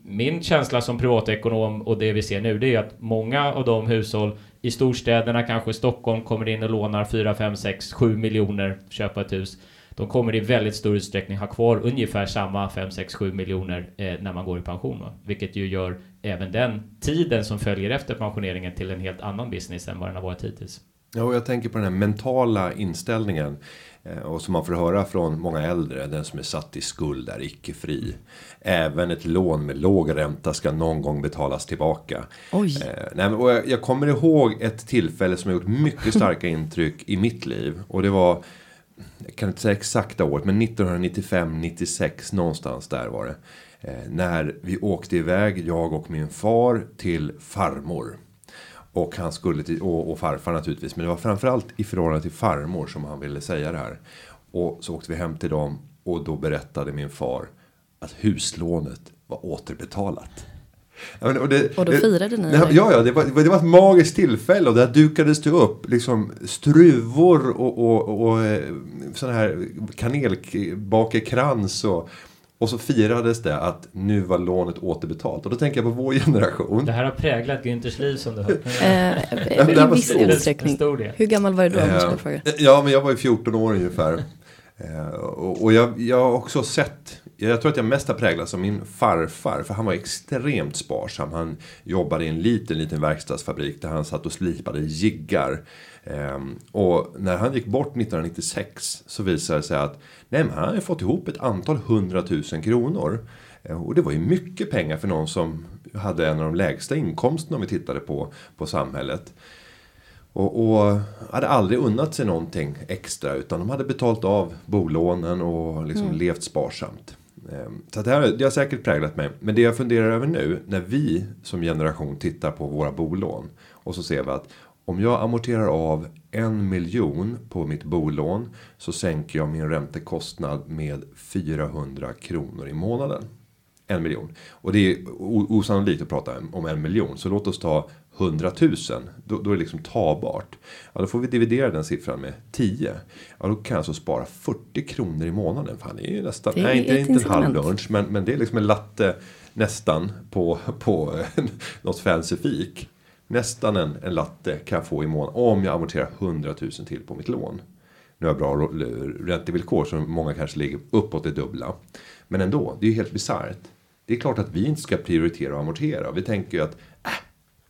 Speaker 3: min känsla som privatekonom och det vi ser nu, det är att många av de hushåll i storstäderna, kanske Stockholm, kommer in och lånar 4, 5, 6, 7 miljoner köpa ett hus. De kommer i väldigt stor utsträckning ha kvar ungefär samma 5, 6, 7 miljoner eh, när man går i pension. Va? Vilket ju gör även den tiden som följer efter pensioneringen till en helt annan business än vad den har varit hittills.
Speaker 2: Ja, och jag tänker på den här mentala inställningen. Eh, och som man får höra från många äldre, den som är satt i skuld är icke fri. Även ett lån med låg ränta ska någon gång betalas tillbaka.
Speaker 1: Oj.
Speaker 2: Eh, nej, och jag, jag kommer ihåg ett tillfälle som har gjort mycket starka intryck i mitt liv. Och det var, jag kan inte säga exakta året, men 1995-96 någonstans där var det. Eh, när vi åkte iväg, jag och min far, till farmor. Och han skulle till, och, och farfar naturligtvis. Men det var framförallt i förhållande till farmor som han ville säga det här. Och så åkte vi hem till dem och då berättade min far att huslånet var återbetalat
Speaker 1: och, det, och då firade ni?
Speaker 2: Ja, ja det, var, det var ett magiskt tillfälle och där dukades det upp liksom struvor och, och, och, och eh, sån här kanelbakekrans och Och så firades det att nu var lånet återbetalt. Och då tänker jag på vår generation.
Speaker 3: Det här har präglat Günthers liv som du hör.
Speaker 1: Eh, I viss utsträckning. Hur gammal var du då?
Speaker 2: Eh, ja, men jag var ju 14 år ungefär. Eh, och, och jag, jag har också sett jag tror att jag mest har präglats av min farfar. För han var extremt sparsam. Han jobbade i en liten, liten verkstadsfabrik där han satt och slipade jiggar. Ehm, och när han gick bort 1996 så visade det sig att nej, han hade fått ihop ett antal hundratusen kronor. Eh, och det var ju mycket pengar för någon som hade en av de lägsta inkomsterna om vi tittade på, på samhället. Och, och, hade aldrig unnat sig någonting extra utan de hade betalt av bolånen och liksom mm. levt sparsamt. Ehm, så det, här, det har säkert präglat mig. Men det jag funderar över nu när vi som generation tittar på våra bolån och så ser vi att om jag amorterar av en miljon på mitt bolån så sänker jag min räntekostnad med 400 kronor i månaden. En miljon. Och det är osannolikt att prata om en miljon. Så låt oss ta 100 000. Då, då är det liksom tagbart. Ja, då får vi dividera den siffran med 10. Ja, då kan jag alltså spara 40 kronor i månaden. Fan, det är ju nästan, det är nej, inte, inte en halv lunch. Men, men det är liksom en latte nästan på, på något fancy fik. Nästan en, en latte kan jag få i månaden om jag amorterar 100 000 till på mitt lån. Nu har jag bra räntevillkor som många kanske ligger uppåt det dubbla. Men ändå, det är ju helt bisarrt. Det är klart att vi inte ska prioritera och amortera. Vi tänker ju att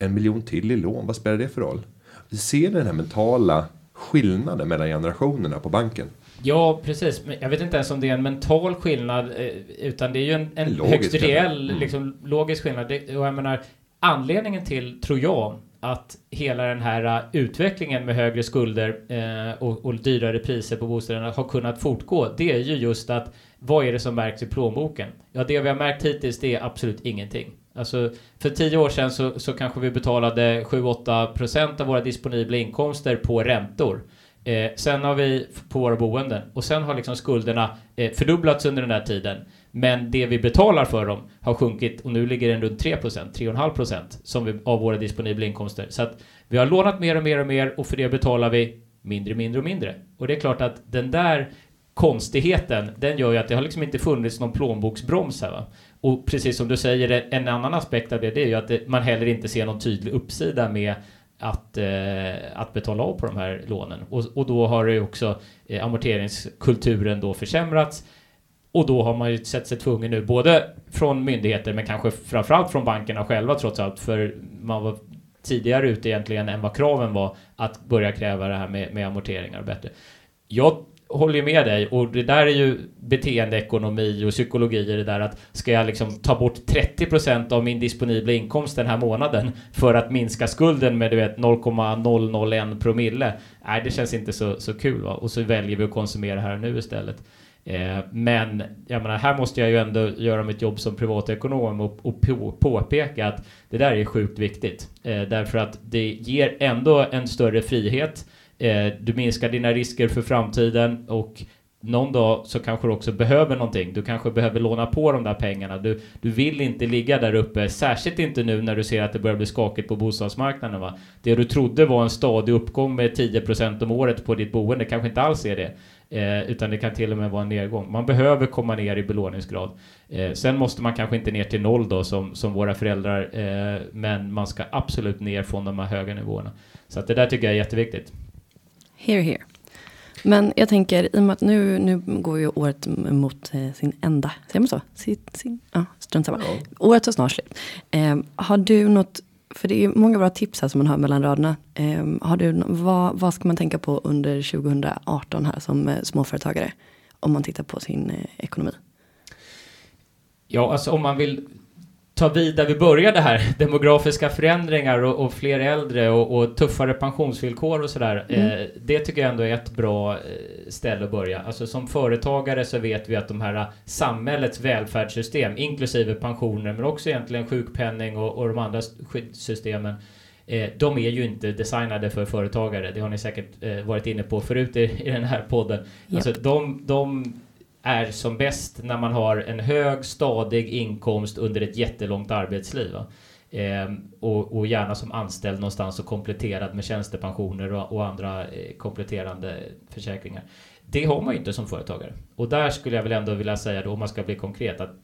Speaker 2: en miljon till i lån, vad spelar det för roll? Vi ser den här mentala skillnaden mellan generationerna på banken.
Speaker 3: Ja, precis. Jag vet inte ens om det är en mental skillnad, eh, utan det är ju en, en högst reell, mm. liksom, logisk skillnad. och jag menar, anledningen till, tror jag, att hela den här uh, utvecklingen med högre skulder eh, och, och, dyrare priser på bostäderna har kunnat fortgå, det är ju just att vad är det som märks i plånboken? Ja, det vi har märkt hittills, det är absolut ingenting. Alltså, för tio år sedan så, så kanske vi betalade 7-8% av våra disponibla inkomster på räntor. Eh, sen har vi på våra boenden och sen har liksom skulderna eh, fördubblats under den här tiden. Men det vi betalar för dem har sjunkit och nu ligger den runt 3%, 3,5% som vi, av våra disponibla inkomster. Så att vi har lånat mer och mer och mer och för det betalar vi mindre, mindre och mindre. Och det är klart att den där konstigheten, den gör ju att det har liksom inte funnits någon plånboksbroms här va. Och precis som du säger, en annan aspekt av det, det är ju att det, man heller inte ser någon tydlig uppsida med att, eh, att betala av på de här lånen. Och, och då har ju också eh, amorteringskulturen då försämrats. Och då har man ju sett sig tvungen nu, både från myndigheter men kanske framförallt från bankerna själva trots allt, för man var tidigare ute egentligen än vad kraven var att börja kräva det här med, med amorteringar bättre. Jag håller ju med dig och det där är ju beteendeekonomi och psykologi i det där att ska jag liksom ta bort 30% av min disponibla inkomst den här månaden för att minska skulden med du vet 0,001 promille. Nej, det känns inte så, så kul va? Och så väljer vi att konsumera här och nu istället. Eh, men jag menar, här måste jag ju ändå göra mitt jobb som privatekonom och, och på, påpeka att det där är sjukt viktigt. Eh, därför att det ger ändå en större frihet Eh, du minskar dina risker för framtiden och någon dag så kanske du också behöver någonting. Du kanske behöver låna på de där pengarna. Du, du vill inte ligga där uppe, särskilt inte nu när du ser att det börjar bli skakigt på bostadsmarknaden. Va? Det du trodde var en stadig uppgång med 10% om året på ditt boende kanske inte alls är det. Eh, utan det kan till och med vara en nedgång. Man behöver komma ner i belåningsgrad. Eh, sen måste man kanske inte ner till noll då som, som våra föräldrar, eh, men man ska absolut ner från de här höga nivåerna. Så att det där tycker jag är jätteviktigt.
Speaker 1: Here, here. Men jag tänker, i och med att nu, nu går ju året mot eh, sin ända. Säger man så? Sin, sin, ja, strunt samma. Ja. Året är snart slut. Eh, har du något, för det är många bra tips här som man hör mellan raderna. Eh, har du, vad, vad ska man tänka på under 2018 här som eh, småföretagare? Om man tittar på sin eh, ekonomi.
Speaker 3: Ja, alltså om man vill ta vid där vi började här, demografiska förändringar och, och fler äldre och, och, tuffare pensionsvillkor och sådär. Mm. Eh, det tycker jag ändå är ett bra eh, ställe att börja. Alltså som företagare så vet vi att de här samhällets välfärdssystem, inklusive pensioner, men också egentligen sjukpenning och, och de andra skyddssystemen, eh, de är ju inte designade för företagare. Det har ni säkert eh, varit inne på förut i, i den här podden. Yep. Alltså de, de är som bäst när man har en hög stadig inkomst under ett jättelångt arbetsliv. Eh, och, och, gärna som anställd någonstans och kompletterad med tjänstepensioner och, och andra eh, kompletterande försäkringar. det har man ju inte som företagare. Och där skulle jag väl ändå vilja säga då, om man ska bli konkret, att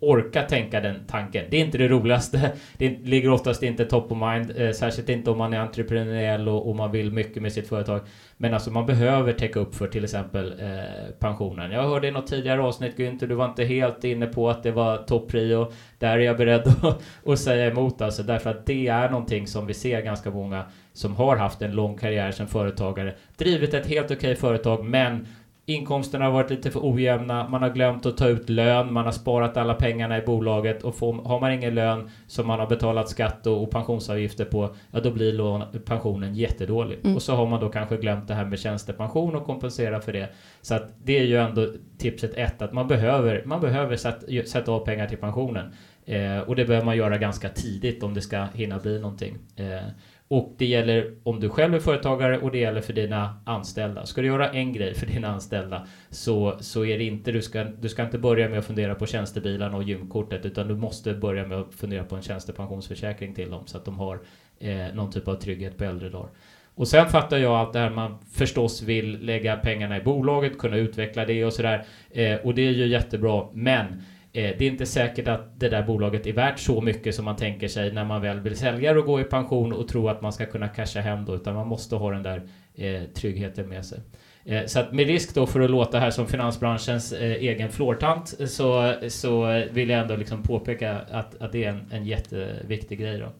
Speaker 3: orka tänka den tanken. Det är inte det roligaste. Det ligger oftast inte top of mind, eh, särskilt inte om man är entreprenöriell och, och, man vill mycket med sitt företag. Men alltså man behöver täcka upp för till exempel eh, pensionen. Jag hörde i något tidigare avsnitt Günther, du var inte helt inne på att det var topprio. Där är jag beredd att, att säga emot alltså, därför att det är någonting som vi ser ganska många som har haft en lång karriär som företagare, drivit ett helt okej okay företag, men Inkomsterna har varit lite för ojämna, man har glömt att ta ut lön, man har sparat alla pengarna i bolaget och får, har man ingen lön som man har betalat skatt och, och pensionsavgifter på, ja då blir lån, pensionen jättedålig. Mm. Och så har man då kanske glömt det här med tjänstepension och kompensera för det. Så att det är ju ändå tipset ett, att man behöver, man behöver sätta, sätta av pengar till pensionen. Eh, och det behöver man göra ganska tidigt om det ska hinna bli någonting. Eh, och det gäller om du själv är företagare och det gäller för dina anställda. Ska du göra en grej för dina anställda så, så är det inte, du ska, du ska inte börja med att fundera på tjänstebilarna och gymkortet utan du måste börja med att fundera på en tjänstepensionsförsäkring till dem så att de har eh, någon typ av trygghet på äldre dagar. Och sen fattar jag att det här man förstås vill lägga pengarna i bolaget, kunna utveckla det och sådär. Eh, och det är ju jättebra, men Eh, det är inte säkert att det där bolaget är värt så mycket som man tänker sig när man väl vill sälja och gå i pension och tro att man ska kunna casha hem då, utan man måste ha den där eh, tryggheten med sig. Eh, så att med risk då för att låta här som finansbranschens eh, egen flårtant så, så vill jag ändå liksom påpeka att, att det är en, en jätteviktig grej då.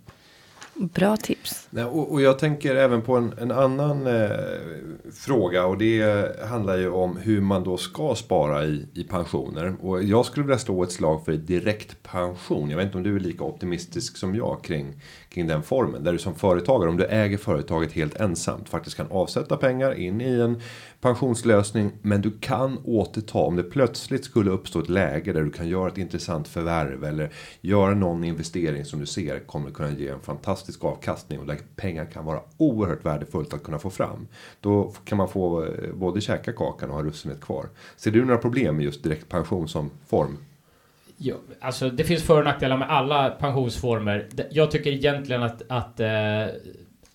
Speaker 1: Bra tips.
Speaker 2: Nej, och, och, jag tänker även på en, en annan eh, fråga och det handlar ju om hur man då ska spara i, i pensioner. Och jag skulle vilja slå ett slag för direktpension. Jag vet inte om du är lika optimistisk som jag kring, kring den formen. Där du som företagare, om du äger företaget helt ensamt, faktiskt kan avsätta pengar in i en pensionslösning. Men du kan återta om det plötsligt skulle uppstå ett läge där du kan göra ett intressant förvärv eller göra någon investering som du ser kommer kunna ge en fantastisk avkastning och där pengar kan vara oerhört värdefullt att kunna få fram. Då kan man få eh, både käka kakan och ha russinet kvar. Ser du några problem med just direktpension som form?
Speaker 3: Ja, alltså det finns för och nackdelar med alla pensionsformer. Jag tycker egentligen att, att eh,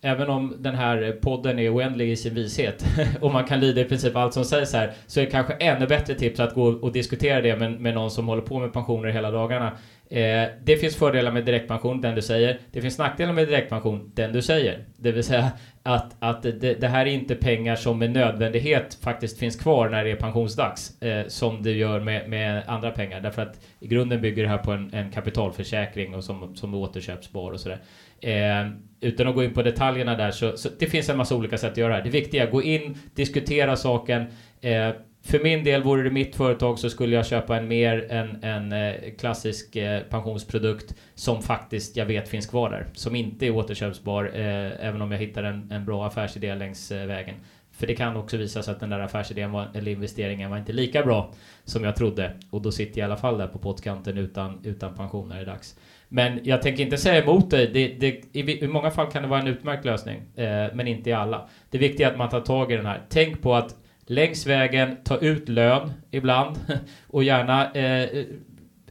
Speaker 3: även om den här podden är oändlig i sin vishet och man kan lida i princip allt som sägs här så är det kanske ännu bättre tips att gå och diskutera det med, med någon som håller på med pensioner hela dagarna. Eh, det finns fördelar med direktpension, den du säger. Det finns nackdelar med direktpension, den du säger. Det vill säga att, att det, det, här är inte pengar som med nödvändighet faktiskt finns kvar när det är pensionsdags. Eh, som det gör med, med, andra pengar. Därför att i grunden bygger det här på en, en kapitalförsäkring och som, som återköpsbar och sådär. Eh, utan att gå in på detaljerna där så, så, det finns en massa olika sätt att göra det här. Det viktiga är att gå in, diskutera saken. Eh, för min del, vore det mitt företag så skulle jag köpa en mer en, en klassisk eh, pensionsprodukt som faktiskt jag vet finns kvar där. Som inte är återköpsbar, eh, även om jag hittar en, en bra affärsidé längs eh, vägen. För det kan också visa sig att den där affärsidén var, eller investeringen var inte lika bra som jag trodde. Och då sitter jag i alla fall där på pottkanten utan, utan pension när det är dags. Men jag tänker inte säga emot dig. Det, det, i, i, många fall kan det vara en utmärkt lösning, eh, men inte i alla. Det viktiga är att man tar tag i den här. Tänk på att längs vägen, ta ut lön ibland och gärna eh,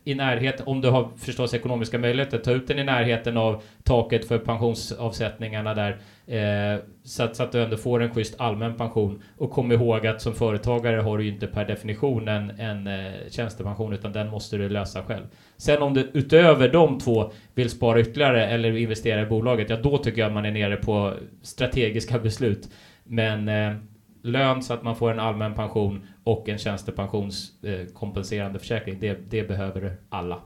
Speaker 3: i närheten, om du har förstås ekonomiska möjligheter, ta ut den i närheten av taket för pensionsavsättningarna där. Eh, så, att, så, att, du ändå får en schysst allmän pension. Och kom ihåg att som företagare har du ju inte per definition en, en eh, tjänstepension, utan den måste du lösa själv. Sen om du utöver de två vill spara ytterligare eller investera i bolaget, ja då tycker jag att man är nere på strategiska beslut. Men eh, lön så att man får en allmän pension och en tjänstepensionskompenserande eh, försäkring. Det, det behöver alla.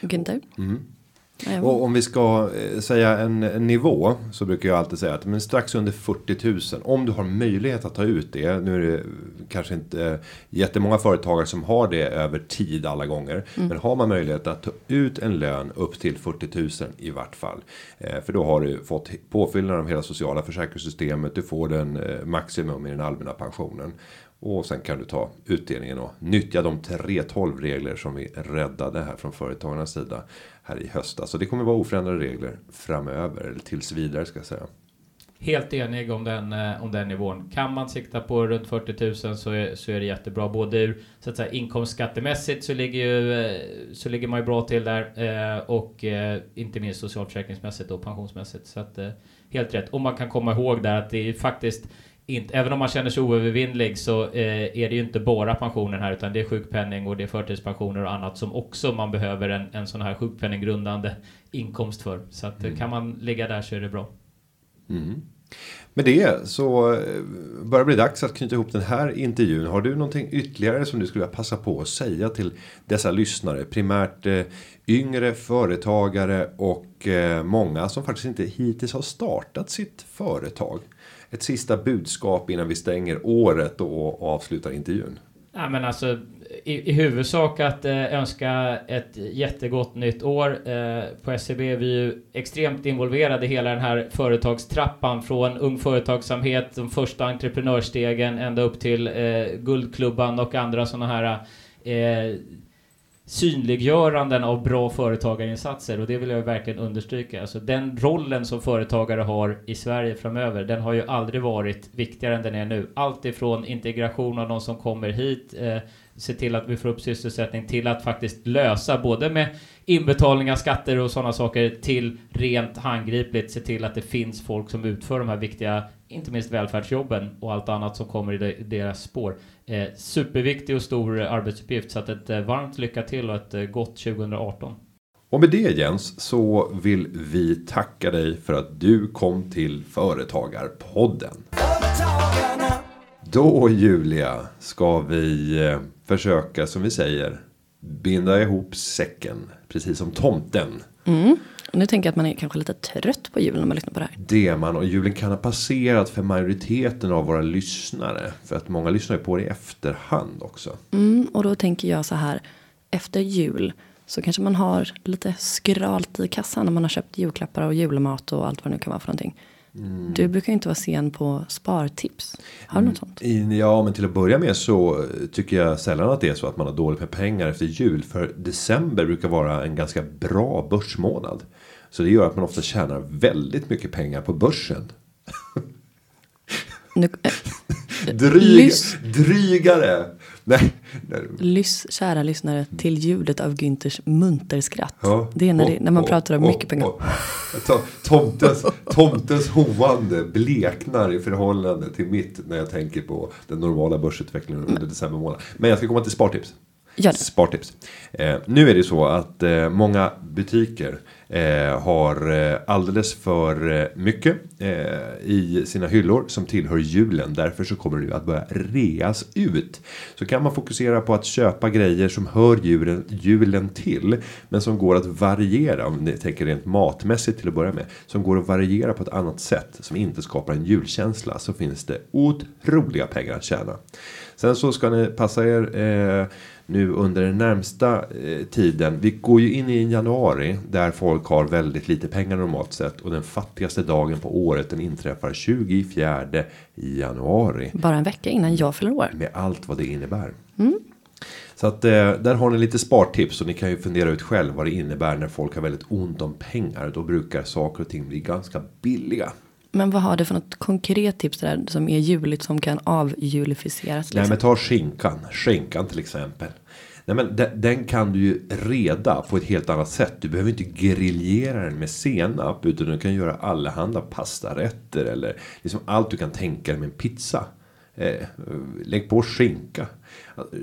Speaker 1: Günther? Mm.
Speaker 2: Och om vi ska eh, säga en, en, nivå så brukar jag alltid säga att men strax under 40 000 om du har möjlighet att ta ut det. Nu är det kanske inte jättemånga företagare som har det över tid alla gånger. Mm. Men har man möjlighet att ta ut en lön upp till 40 000 i vart fall. Eh, för då har du fått påfyllnad av hela sociala försäkringssystemet. Du får den eh, maximum i den allmänna pensionen. Och sen kan du ta utdelningen och nyttja de 3.12 regler som vi räddade här från företagarnas sida här i höstas. Så det kommer vara oförändrade regler framöver, eller tills vidare ska jag säga.
Speaker 3: Helt enig om den, eh, om den nivån. Kan man sikta på runt 40 000 så är, så är det jättebra. Både ur så att säga, inkomstskattemässigt så ligger, ju, eh, så ligger man ju bra till där. Eh, och inte minst socialförsäkringsmässigt och pensionsmässigt. Så att, helt rätt. Och man kan komma ihåg där att det är faktiskt inte, även om man känner sig oövervinnlig så eh, är det ju inte bara pensionen här utan det är sjukpenning och det är förtidspensioner och annat som också man behöver en, en sån här sjukpenninggrundande inkomst för. Så att mm. kan man ligga där så är det bra.
Speaker 2: Mm. Med det så eh, börjar det bli dags att knyta ihop den här intervjun. Har du någonting ytterligare som du skulle vilja passa på att säga till dessa lyssnare? Primärt eh, yngre företagare och eh, många som faktiskt inte hittills har startat sitt företag. Ett sista budskap innan vi stänger året och avslutar intervjun.
Speaker 3: Ja, men alltså, i, i huvudsak att eh, önska ett jättegott nytt år. Eh, på SEB är vi ju extremt involverade i hela den här företagstrappan från ung företagsamhet, de första entreprenörstegen ända upp till eh, Guldklubban och andra sådana här eh, synliggöranden av bra företagarinsatser och det vill jag verkligen understryka. Alltså den rollen som företagare har i Sverige framöver, den har ju aldrig varit viktigare än den är nu. Allt ifrån integration av de som kommer hit, eh, se till att vi får upp sysselsättning, till att faktiskt lösa både med inbetalningar, skatter och sådana saker, till rent handgripligt se till att det finns folk som utför de här viktiga, inte minst välfärdsjobben och allt annat som kommer i deras spår. Eh, superviktig och stor arbetsuppgift, så att ett eh, varmt lycka till och ett eh, gott 2018.
Speaker 2: Och med det Jens så vill vi tacka dig för att du kom till Företagarpodden. Då Julia ska vi eh, försöka som vi säger binda ihop säcken precis som tomten.
Speaker 1: Mm. Nu tänker jag att man är kanske lite trött på julen när man lyssnar på det här.
Speaker 2: Det är man och julen kan ha passerat för majoriteten av våra lyssnare. För att många lyssnar på det i efterhand också.
Speaker 1: Mm, och då tänker jag så här. Efter jul så kanske man har lite skralt i kassan när man har köpt julklappar och julmat och allt vad det nu kan vara för någonting. Mm. Du brukar ju inte vara sen på spartips. Har du något sånt?
Speaker 2: Mm, ja, men till att börja med så tycker jag sällan att det är så att man har dåligt med pengar efter jul. För december brukar vara en ganska bra börsmånad. Så det gör att man ofta tjänar väldigt mycket pengar på börsen. Nu, äh, Dryg, drygare. Nej,
Speaker 1: Lys, kära lyssnare till ljudet av Günthers munterskratt. Ja, det är när, det, när man oh, pratar om oh, mycket pengar.
Speaker 2: Oh. Tomtens, tomtens hoande bleknar i förhållande till mitt när jag tänker på den normala börsutvecklingen under december månad. Men jag ska komma till spartips. Spartips. Eh, nu är det så att eh, många butiker eh, har eh, alldeles för eh, mycket eh, i sina hyllor som tillhör julen. Därför så kommer det att börja reas ut. Så kan man fokusera på att köpa grejer som hör julen, julen till. Men som går att variera, om ni tänker rent matmässigt till att börja med. Som går att variera på ett annat sätt som inte skapar en julkänsla. Så finns det otroliga pengar att tjäna. Sen så ska ni passa er eh, nu under den närmsta eh, tiden. Vi går ju in i en januari där folk har väldigt lite pengar normalt sett och den fattigaste dagen på året den inträffar 24 januari.
Speaker 1: Bara en vecka innan jag fyller år.
Speaker 2: Med allt vad det innebär. Mm. Så att eh, där har ni lite spartips och ni kan ju fundera ut själv vad det innebär när folk har väldigt ont om pengar. Då brukar saker och ting bli ganska billiga.
Speaker 1: Men vad har du för något konkret tips där som är juligt som kan avjulificeras? Liksom?
Speaker 2: Nej men ta skinkan, skinkan till exempel. Nej men den, den, kan du ju reda på ett helt annat sätt. Du behöver inte griljera den med senap. Utan du kan göra allehanda pastarätter. Eller liksom allt du kan tänka dig med en pizza. Eh, lägg på skinka.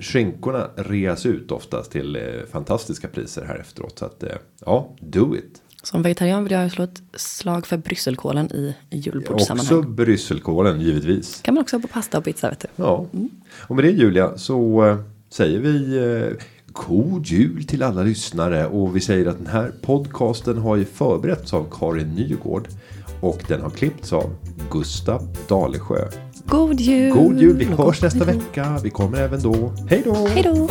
Speaker 2: Skinkorna reas ut oftast till eh, fantastiska priser här efteråt. Så att eh, ja, do it.
Speaker 1: Som vegetarian vill jag slå ett slag för brysselkålen i julbordssammanhang.
Speaker 2: Också brysselkålen givetvis.
Speaker 1: Kan man också ha på pasta och pizza vet du.
Speaker 2: Ja. Mm. Och med det Julia så äh, säger vi äh, God jul till alla lyssnare och vi säger att den här podcasten har ju förberetts av Karin Nygård och den har klippts av Gustav Dalesjö.
Speaker 1: God jul!
Speaker 2: God jul! Vi hörs nästa vecka. Vi kommer även då. Hej då!
Speaker 1: Hej då!